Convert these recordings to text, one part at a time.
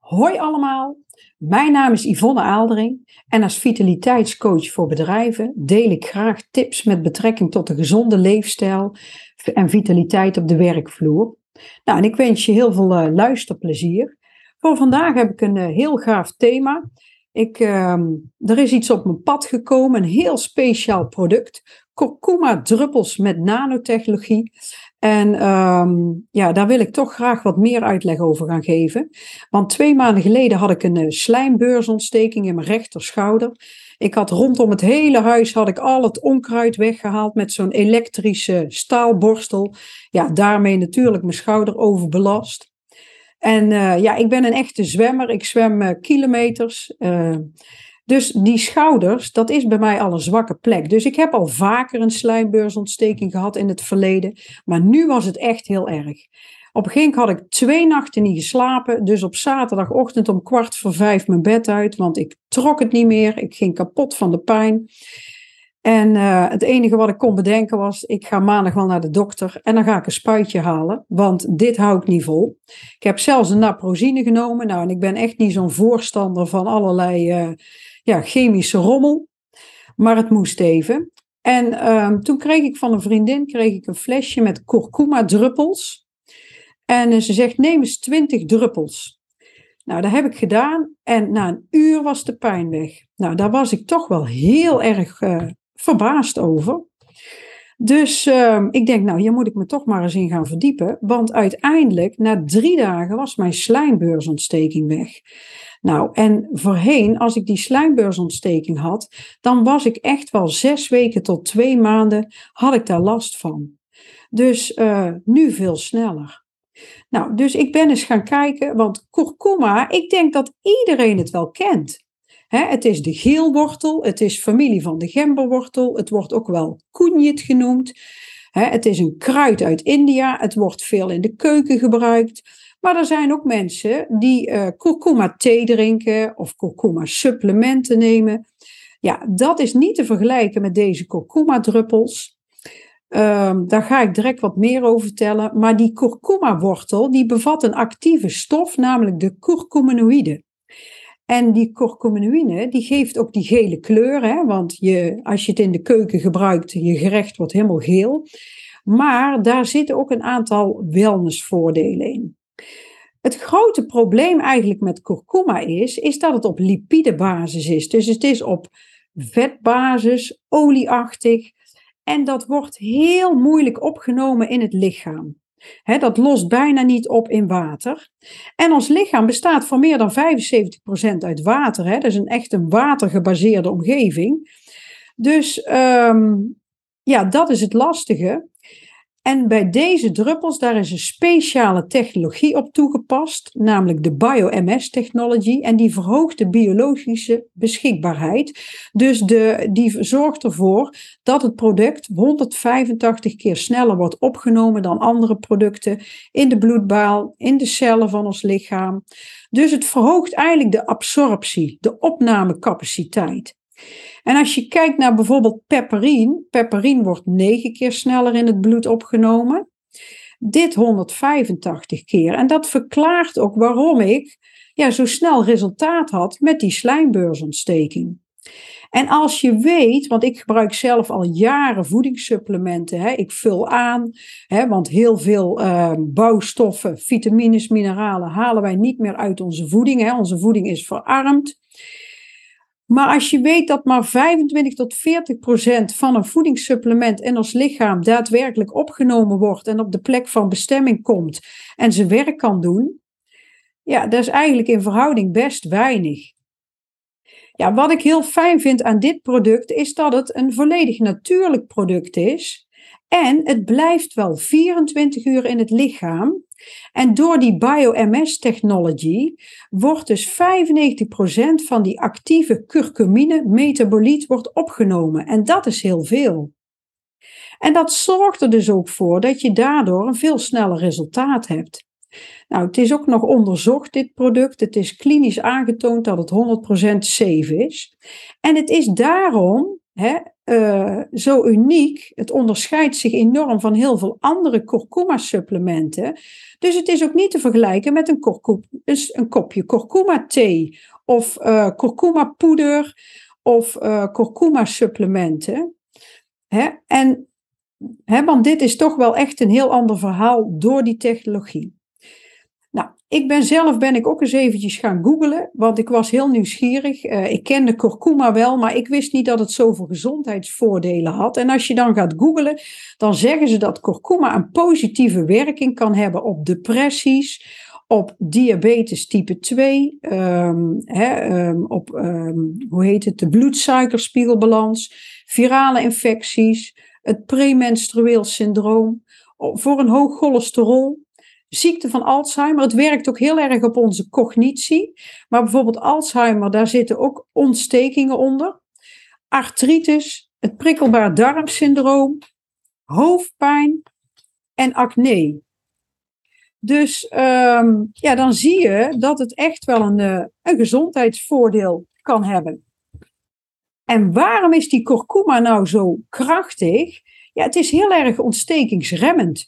Hoi allemaal, mijn naam is Yvonne Aaldering en als vitaliteitscoach voor bedrijven deel ik graag tips met betrekking tot een gezonde leefstijl en vitaliteit op de werkvloer. Nou, en ik wens je heel veel uh, luisterplezier. Voor vandaag heb ik een uh, heel gaaf thema. Ik, uh, er is iets op mijn pad gekomen, een heel speciaal product. Kurkuma druppels met nanotechnologie. En um, ja, daar wil ik toch graag wat meer uitleg over gaan geven. Want twee maanden geleden had ik een uh, slijmbeursontsteking in mijn rechterschouder. Ik had rondom het hele huis had ik al het onkruid weggehaald met zo'n elektrische staalborstel. Ja, daarmee natuurlijk mijn schouder overbelast. En uh, ja, ik ben een echte zwemmer. Ik zwem uh, kilometers. Dus die schouders, dat is bij mij al een zwakke plek. Dus ik heb al vaker een slijmbeursontsteking gehad in het verleden. Maar nu was het echt heel erg. Op een gegeven moment had ik twee nachten niet geslapen. Dus op zaterdagochtend om kwart voor vijf mijn bed uit. Want ik trok het niet meer. Ik ging kapot van de pijn. En uh, het enige wat ik kon bedenken was: ik ga maandag wel naar de dokter en dan ga ik een spuitje halen, want dit hou ik niet vol. Ik heb zelfs een naprosine genomen. Nou, en ik ben echt niet zo'n voorstander van allerlei uh, ja, chemische rommel. Maar het moest even. En uh, toen kreeg ik van een vriendin kreeg ik een flesje met kurkuma druppels. En ze zegt, neem eens 20 druppels. Nou, dat heb ik gedaan. En na een uur was de pijn weg. Nou, daar was ik toch wel heel erg verbaasd over. Dus uh, ik denk, nou, hier moet ik me toch maar eens in gaan verdiepen. Want uiteindelijk, na drie dagen, was mijn slijmbeursontsteking weg. Nou, en voorheen, als ik die slijmbeursontsteking had, dan was ik echt wel zes weken tot twee maanden, had ik daar last van. Dus uh, nu veel sneller. Nou, dus ik ben eens gaan kijken, want kurkuma, ik denk dat iedereen het wel kent. Het is de geelwortel, het is familie van de gemberwortel, het wordt ook wel kunjit genoemd. het is een kruid uit India, het wordt veel in de keuken gebruikt. Maar er zijn ook mensen die uh, kurkuma thee drinken of kurkuma supplementen nemen. Ja, dat is niet te vergelijken met deze kurkuma druppels. Um, daar ga ik direct wat meer over vertellen. Maar die kurkuma wortel die bevat een actieve stof, namelijk de curcuminoïde. En die curcuminoïde die geeft ook die gele kleur, hè, want je, als je het in de keuken gebruikt, je gerecht wordt helemaal geel. Maar daar zitten ook een aantal wellnessvoordelen in. Het grote probleem eigenlijk met kurkuma is, is dat het op lipidebasis is. Dus het is op vetbasis, olieachtig. En dat wordt heel moeilijk opgenomen in het lichaam. Dat lost bijna niet op in water. En ons lichaam bestaat voor meer dan 75% uit water. Is een echt een watergebaseerde omgeving. Dus um, ja, dat is het lastige. En bij deze druppels, daar is een speciale technologie op toegepast, namelijk de BioMS-technology. En die verhoogt de biologische beschikbaarheid. Dus de, die zorgt ervoor dat het product 185 keer sneller wordt opgenomen dan andere producten in de bloedbaal, in de cellen van ons lichaam. Dus het verhoogt eigenlijk de absorptie, de opnamecapaciteit. En als je kijkt naar bijvoorbeeld peperine, peperine wordt 9 keer sneller in het bloed opgenomen. Dit 185 keer. En dat verklaart ook waarom ik ja, zo snel resultaat had met die slijmbeursontsteking. En als je weet, want ik gebruik zelf al jaren voedingssupplementen, hè, ik vul aan, hè, want heel veel uh, bouwstoffen, vitamines, mineralen halen wij niet meer uit onze voeding. Hè. Onze voeding is verarmd. Maar als je weet dat maar 25 tot 40 procent van een voedingssupplement in ons lichaam daadwerkelijk opgenomen wordt en op de plek van bestemming komt en zijn werk kan doen, ja, dat is eigenlijk in verhouding best weinig. Ja, wat ik heel fijn vind aan dit product is dat het een volledig natuurlijk product is. En het blijft wel 24 uur in het lichaam. En door die BioMS-technology wordt dus 95% van die actieve curcumine metaboliet wordt opgenomen. En dat is heel veel. En dat zorgt er dus ook voor dat je daardoor een veel sneller resultaat hebt. Nou, het is ook nog onderzocht, dit product. Het is klinisch aangetoond dat het 100% safe is. En het is daarom hè, uh, zo uniek. Het onderscheidt zich enorm van heel veel andere kurkuma-supplementen. Dus het is ook niet te vergelijken met een, dus een kopje kurkuma-thee of uh, kurkuma-poeder of uh, kurkuma-supplementen. En hè, want dit is toch wel echt een heel ander verhaal door die technologie. Nou, ik ben zelf ben ik ook eens eventjes gaan googlen, want ik was heel nieuwsgierig. Uh, ik kende kurkuma wel, maar ik wist niet dat het zoveel gezondheidsvoordelen had. En als je dan gaat googlen, dan zeggen ze dat kurkuma een positieve werking kan hebben op depressies, op diabetes type 2, um, ehm, um, op, um, hoe heet het, de bloedsuikerspiegelbalans, virale infecties, het premenstrueel syndroom, voor een hoog cholesterol, ziekte van Alzheimer. Het werkt ook heel erg op onze cognitie. Maar bijvoorbeeld Alzheimer, daar zitten ook ontstekingen onder. Artritis, het prikkelbaar darmsyndroom, hoofdpijn en acne. Dus um, ja, dan zie je dat het echt wel een, uh, een gezondheidsvoordeel kan hebben. En waarom is die kurkuma nou zo krachtig? Ja, het is heel erg ontstekingsremmend.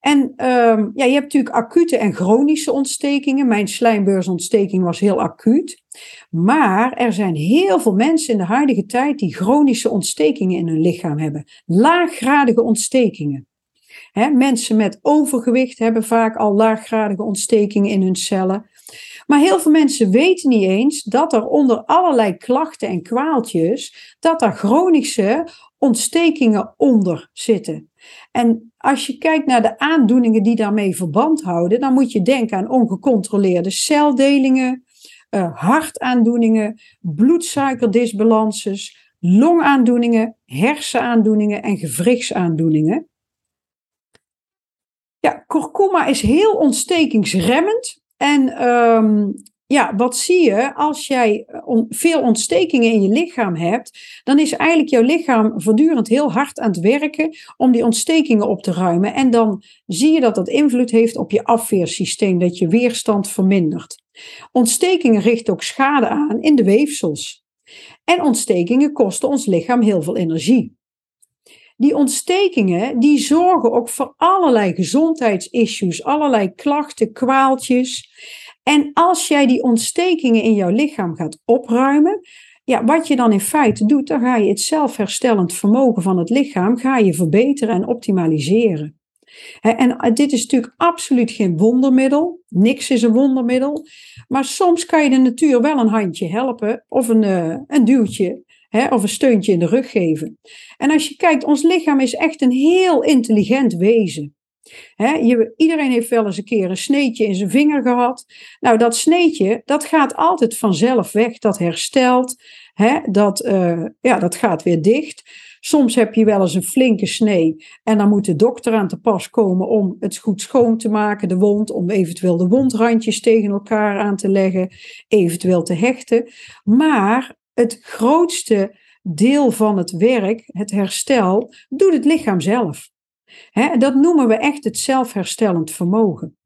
En um, ja, je hebt natuurlijk acute en chronische ontstekingen. Mijn slijmbeursontsteking was heel acuut. Maar er zijn heel veel mensen in de huidige tijd die chronische ontstekingen in hun lichaam hebben. Laaggradige ontstekingen. mensen met overgewicht hebben vaak al laaggradige ontstekingen in hun cellen. Maar heel veel mensen weten niet eens dat er onder allerlei klachten en kwaaltjes, dat er chronische ontstekingen onder zitten. En als je kijkt naar de aandoeningen die daarmee verband houden, dan moet je denken aan ongecontroleerde celdelingen, uh, hartaandoeningen, bloedsuikerdisbalances, longaandoeningen, hersenaandoeningen en gewrichtsaandoeningen. Ja, kurkuma is heel ontstekingsremmend en um, ja, wat zie je als jij eh, veel ontstekingen in je lichaam hebt? Dan is eigenlijk jouw lichaam voortdurend heel hard aan het werken om die ontstekingen op te ruimen. En dan zie je dat dat invloed heeft op je afweersysteem, dat je weerstand vermindert. Ontstekingen richten ook schade aan in de weefsels. En ontstekingen kosten ons lichaam heel veel energie. Die ontstekingen die zorgen ook voor allerlei gezondheidsissues, allerlei klachten, kwaaltjes. En als jij die ontstekingen in jouw lichaam gaat opruimen, ja, wat je dan in feite doet, dan ga je het zelfherstellend vermogen van het lichaam ga je verbeteren en optimaliseren. En dit is natuurlijk absoluut geen wondermiddel. Niks is een wondermiddel. Maar soms kan je de natuur wel een handje helpen of een, eh, een duwtje of een steuntje in de rug geven. En als je kijkt, ons lichaam is echt een heel intelligent wezen. Iedereen heeft wel eens een keer een sneetje in zijn vinger gehad. Nou, dat sneetje, dat gaat altijd vanzelf weg. Dat herstelt. dat, uh, ja, dat gaat weer dicht. Soms heb je wel eens een flinke snee en dan moet de dokter aan te pas komen om het goed schoon te maken, de wond, om eventueel de wondrandjes tegen elkaar aan te leggen, eventueel te hechten. Maar het grootste deel van het werk, het herstel, doet het lichaam zelf. Dat noemen we echt het zelfherstellend vermogen.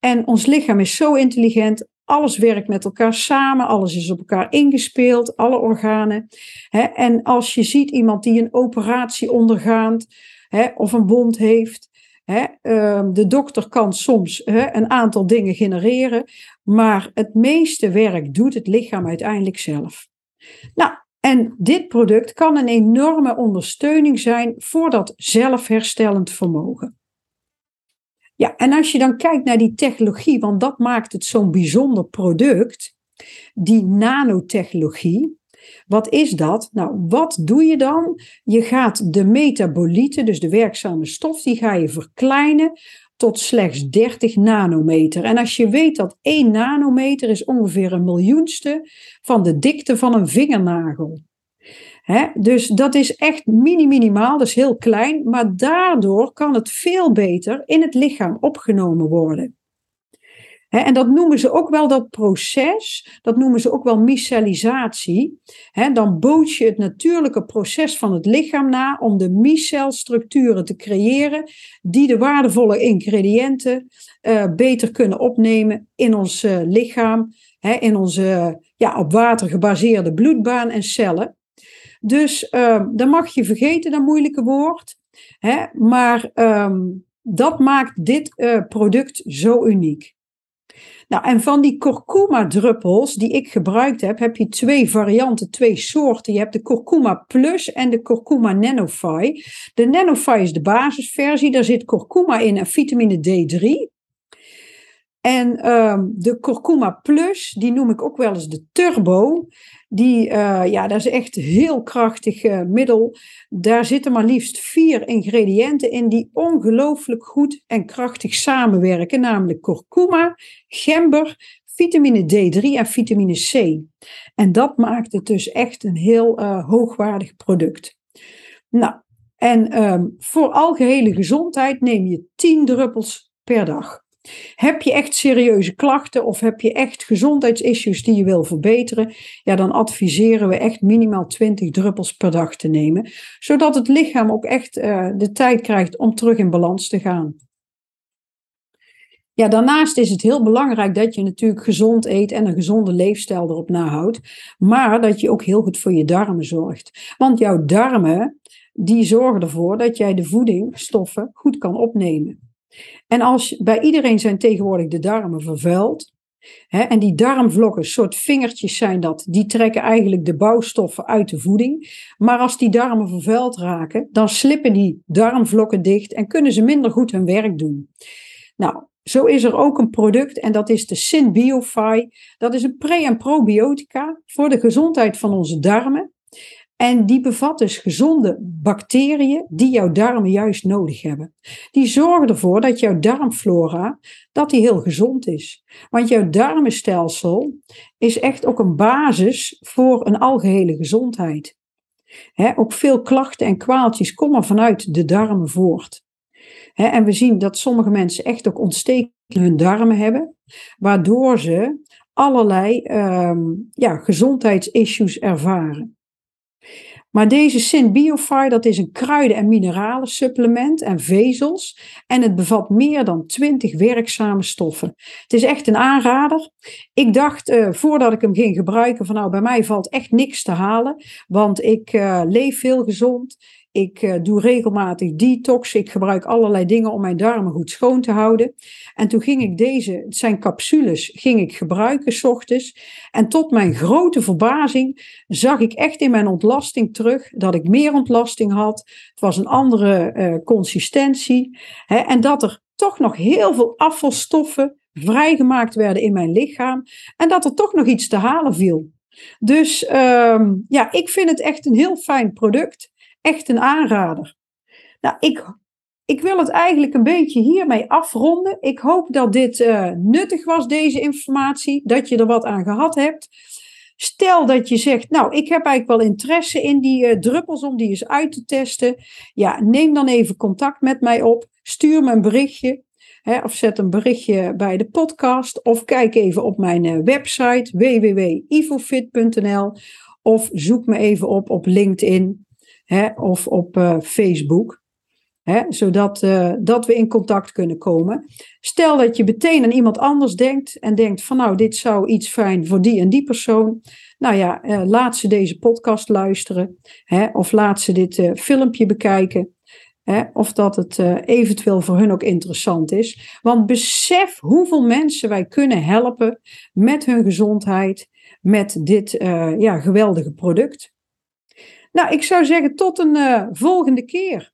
En ons lichaam is zo intelligent, alles werkt met elkaar samen, alles is op elkaar ingespeeld, alle organen. en als je ziet iemand die een operatie ondergaat of een wond heeft, ehm, de dokter kan soms een aantal dingen genereren, maar het meeste werk doet het lichaam uiteindelijk zelf. Nou, en dit product kan een enorme ondersteuning zijn voor dat zelfherstellend vermogen. Ja, en als je dan kijkt naar die technologie, want dat maakt het zo'n bijzonder product, die nanotechnologie. Wat is dat? Nou, wat doe je dan? Je gaat de metabolieten, dus de werkzame stof, die ga je verkleinen tot slechts 30 nanometer. En als je weet dat 1 nanometer is ongeveer een miljoenste van de dikte van een vingernagel. He, dus dat is echt mini-minimaal, dus heel klein, maar daardoor kan het veel beter in het lichaam opgenomen worden en dat noemen ze ook wel dat proces, dat noemen ze ook wel micellisatie. dan bood je het natuurlijke proces van het lichaam na om de micelstructuren te creëren die de waardevolle ingrediënten uh, beter kunnen opnemen in ons uh, lichaam, in onze ja, op water gebaseerde bloedbaan en cellen. Dus uh, dan mag je vergeten, dat moeilijke woord. Maar um, dat maakt dit uh, product zo uniek. Nou, en van die kurkuma-druppels die ik gebruikt heb, heb je twee varianten, twee soorten. Je hebt de kurkuma plus en de kurkuma nanofy. De nanofy is de basisversie, daar zit kurkuma in en vitamine D3. En um, de kurkuma plus, die noem ik ook wel eens de turbo. Die, uh, ja, dat is echt heel krachtig uh, middel. Daar zitten maar liefst vier ingrediënten in die ongelooflijk goed en krachtig samenwerken. Namelijk kurkuma, gember, vitamine D3 en vitamine C. En dat maakt het dus echt een heel uh, hoogwaardig product. Nou, en um, voor algehele gezondheid neem je 10 druppels per dag. Heb je echt serieuze klachten of heb je echt gezondheidsissues die je wil verbeteren, ja, dan adviseren we echt minimaal 20 druppels per dag te nemen, zodat het lichaam ook echt uh, de tijd krijgt om terug in balans te gaan. Ja, daarnaast is het heel belangrijk dat je natuurlijk gezond eet en een gezonde leefstijl erop nahoudt, maar dat je ook heel goed voor je darmen zorgt. Want jouw darmen, die zorgen ervoor dat jij de voedingsstoffen goed kan opnemen. En als bij iedereen zijn tegenwoordig de darmen vervuild. En die darmvlokken, soort vingertjes zijn dat, die trekken eigenlijk de bouwstoffen uit de voeding. Maar als die darmen vervuild raken, dan slippen die darmvlokken dicht en kunnen ze minder goed hun werk doen. Nou, zo is er ook een product en dat is de Synbiofy. Dat is een pre- en probiotica voor de gezondheid van onze darmen. En die bevat dus gezonde bacteriën die jouw darmen juist nodig hebben. Die zorgen ervoor dat jouw darmflora dat die heel gezond is. Want jouw darmenstelsel is echt ook een basis voor een algehele gezondheid. ook veel klachten en kwaaltjes komen vanuit de darmen voort. en we zien dat sommige mensen echt ook ontsteking in hun darmen hebben, waardoor ze allerlei um, ja, gezondheidsissues ervaren. Maar deze Synbiofy, dat is een kruiden- en mineralen supplement en vezels. En het bevat meer dan 20 werkzame stoffen. Het is echt een aanrader. Ik dacht uh, voordat ik hem ging gebruiken van nou, bij mij valt echt niks te halen. Want ik uh, leef heel gezond. Ik uh, doe regelmatig detox. Ik gebruik allerlei dingen om mijn darmen goed schoon te houden. En toen ging ik deze, het zijn capsules, ging ik gebruiken s ochtends. En tot mijn grote verbazing zag ik echt in mijn ontlasting terug dat ik meer ontlasting had. Het was een andere uh, consistentie. Hè, en dat er toch nog heel veel afvalstoffen vrijgemaakt werden in mijn lichaam. En dat er toch nog iets te halen viel. Dus um, ja, ik vind het echt een heel fijn product echt een aanrader. Nou, ik, ik wil het eigenlijk een beetje hiermee afronden. Ik hoop dat dit uh, nuttig was, deze informatie, dat je er wat aan gehad hebt. Stel dat je zegt, nou, ik heb eigenlijk wel interesse in die uh, druppels om die eens uit te testen. Ja, neem dan even contact met mij op. Stuur me een berichtje. Hè, of zet een berichtje bij de podcast. Of kijk even op mijn uh, website www.ivofit.nl. Of zoek me even op op LinkedIn hè, of op uh, Facebook. Zodat uh, dat we in contact kunnen komen. Stel dat je meteen aan iemand anders denkt en denkt van nou, dit zou iets fijn voor die en die persoon. Nou ja, uh, laat ze deze podcast luisteren of laat ze dit filmpje bekijken. Of dat het eventueel voor hun ook interessant is. Want besef hoeveel mensen wij kunnen helpen met hun gezondheid, met dit ja, geweldige product. Nou, ik zou zeggen tot een uh, volgende keer.